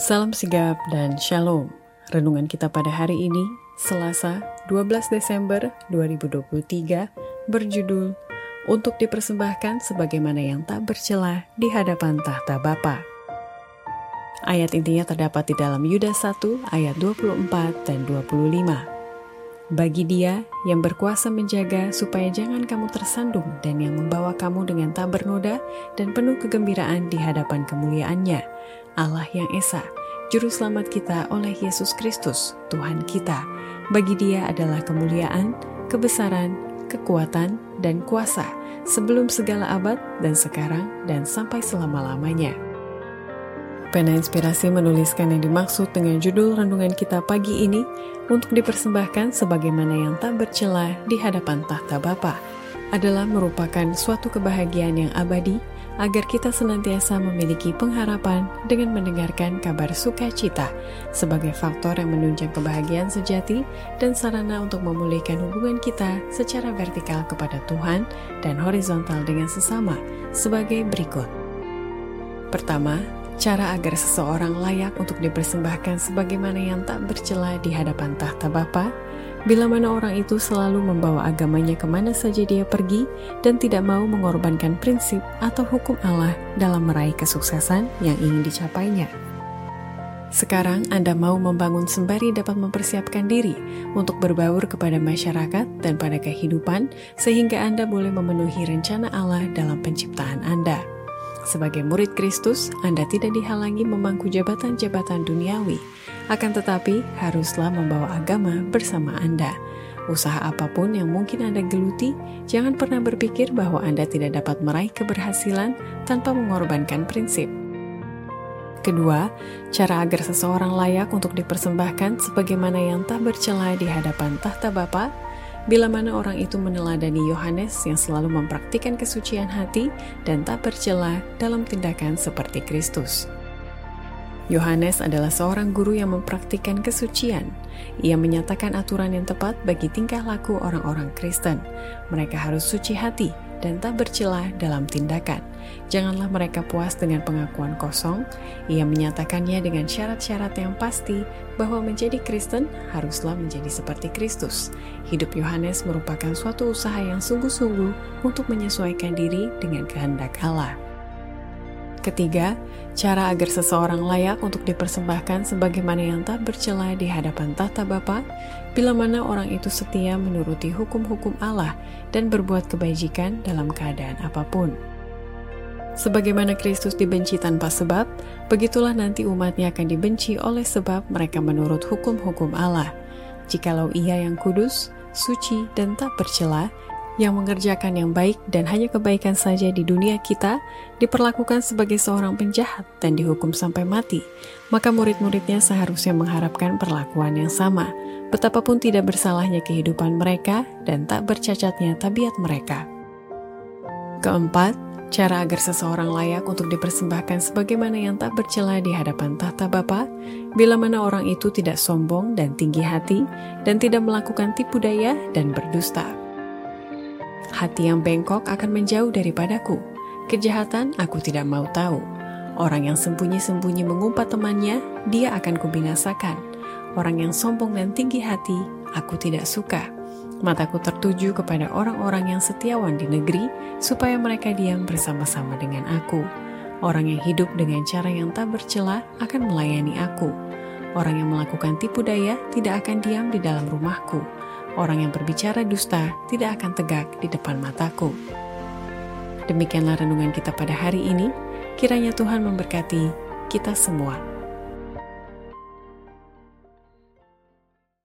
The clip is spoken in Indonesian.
Salam sigap dan shalom. Renungan kita pada hari ini, Selasa 12 Desember 2023, berjudul Untuk dipersembahkan sebagaimana yang tak bercelah di hadapan tahta Bapa. Ayat intinya terdapat di dalam Yudas 1 ayat 24 dan 25 bagi Dia yang berkuasa menjaga supaya jangan kamu tersandung dan yang membawa kamu dengan tak bernoda dan penuh kegembiraan di hadapan kemuliaannya, Allah yang Esa, Juru Selamat kita oleh Yesus Kristus, Tuhan kita. Bagi Dia adalah kemuliaan, kebesaran, kekuatan, dan kuasa sebelum segala abad dan sekarang dan sampai selama-lamanya. Pena Inspirasi menuliskan yang dimaksud dengan judul renungan kita pagi ini untuk dipersembahkan sebagaimana yang tak bercela di hadapan tahta Bapa adalah merupakan suatu kebahagiaan yang abadi agar kita senantiasa memiliki pengharapan dengan mendengarkan kabar sukacita sebagai faktor yang menunjang kebahagiaan sejati dan sarana untuk memulihkan hubungan kita secara vertikal kepada Tuhan dan horizontal dengan sesama sebagai berikut. Pertama, Cara agar seseorang layak untuk dipersembahkan sebagaimana yang tak bercela di hadapan tahta Bapa, bila mana orang itu selalu membawa agamanya ke mana saja dia pergi dan tidak mau mengorbankan prinsip atau hukum Allah dalam meraih kesuksesan yang ingin dicapainya. Sekarang Anda mau membangun sembari dapat mempersiapkan diri untuk berbaur kepada masyarakat dan pada kehidupan sehingga Anda boleh memenuhi rencana Allah dalam penciptaan Anda. Sebagai murid Kristus, Anda tidak dihalangi memangku jabatan-jabatan duniawi, akan tetapi haruslah membawa agama bersama Anda. Usaha apa pun yang mungkin Anda geluti, jangan pernah berpikir bahwa Anda tidak dapat meraih keberhasilan tanpa mengorbankan prinsip. Kedua, cara agar seseorang layak untuk dipersembahkan sebagaimana yang tak bercela di hadapan tahta Bapa bila mana orang itu meneladani Yohanes yang selalu mempraktikkan kesucian hati dan tak bercela dalam tindakan seperti Kristus. Yohanes adalah seorang guru yang mempraktikkan kesucian. Ia menyatakan aturan yang tepat bagi tingkah laku orang-orang Kristen. Mereka harus suci hati dan tak bercelah dalam tindakan. Janganlah mereka puas dengan pengakuan kosong. Ia menyatakannya dengan syarat-syarat yang pasti bahwa menjadi Kristen haruslah menjadi seperti Kristus. Hidup Yohanes merupakan suatu usaha yang sungguh-sungguh untuk menyesuaikan diri dengan kehendak Allah. Ketiga, cara agar seseorang layak untuk dipersembahkan sebagaimana yang tak bercela di hadapan tata Bapa, bila mana orang itu setia menuruti hukum-hukum Allah dan berbuat kebajikan dalam keadaan apa pun. Sebagaimana Kristus dibenci tanpa sebab, begitulah nanti umatnya akan dibenci oleh sebab mereka menurut hukum-hukum Allah. Jikalau ia yang kudus, suci, dan tak bercela, yang mengerjakan yang baik dan hanya kebaikan saja di dunia kita diperlakukan sebagai seorang penjahat dan dihukum sampai mati, maka murid-muridnya seharusnya mengharapkan perlakuan yang sama, betapapun tidak bersalahnya kehidupan mereka dan tak bercacatnya tabiat mereka. Keempat, cara agar seseorang layak untuk dipersembahkan sebagaimana yang tak bercela di hadapan tahta Bapa, bila mana orang itu tidak sombong dan tinggi hati dan tidak melakukan tipu daya dan berdusta. Hati yang bengkok akan menjauh daripadaku. Kejahatan aku tidak mau tahu. Orang yang sembunyi-sembunyi mengumpat temannya, dia akan kubinasakan. Orang yang sombong dan tinggi hati, aku tidak suka. Mataku tertuju kepada orang-orang yang setiawan di negeri, supaya mereka diam bersama-sama dengan aku. Orang yang hidup dengan cara yang tak bercela akan melayani aku. Orang yang melakukan tipu daya tidak akan diam di dalam rumahku orang yang berbicara dusta tidak akan tegak di depan mataku. Demikianlah renungan kita pada hari ini. Kiranya Tuhan memberkati kita semua.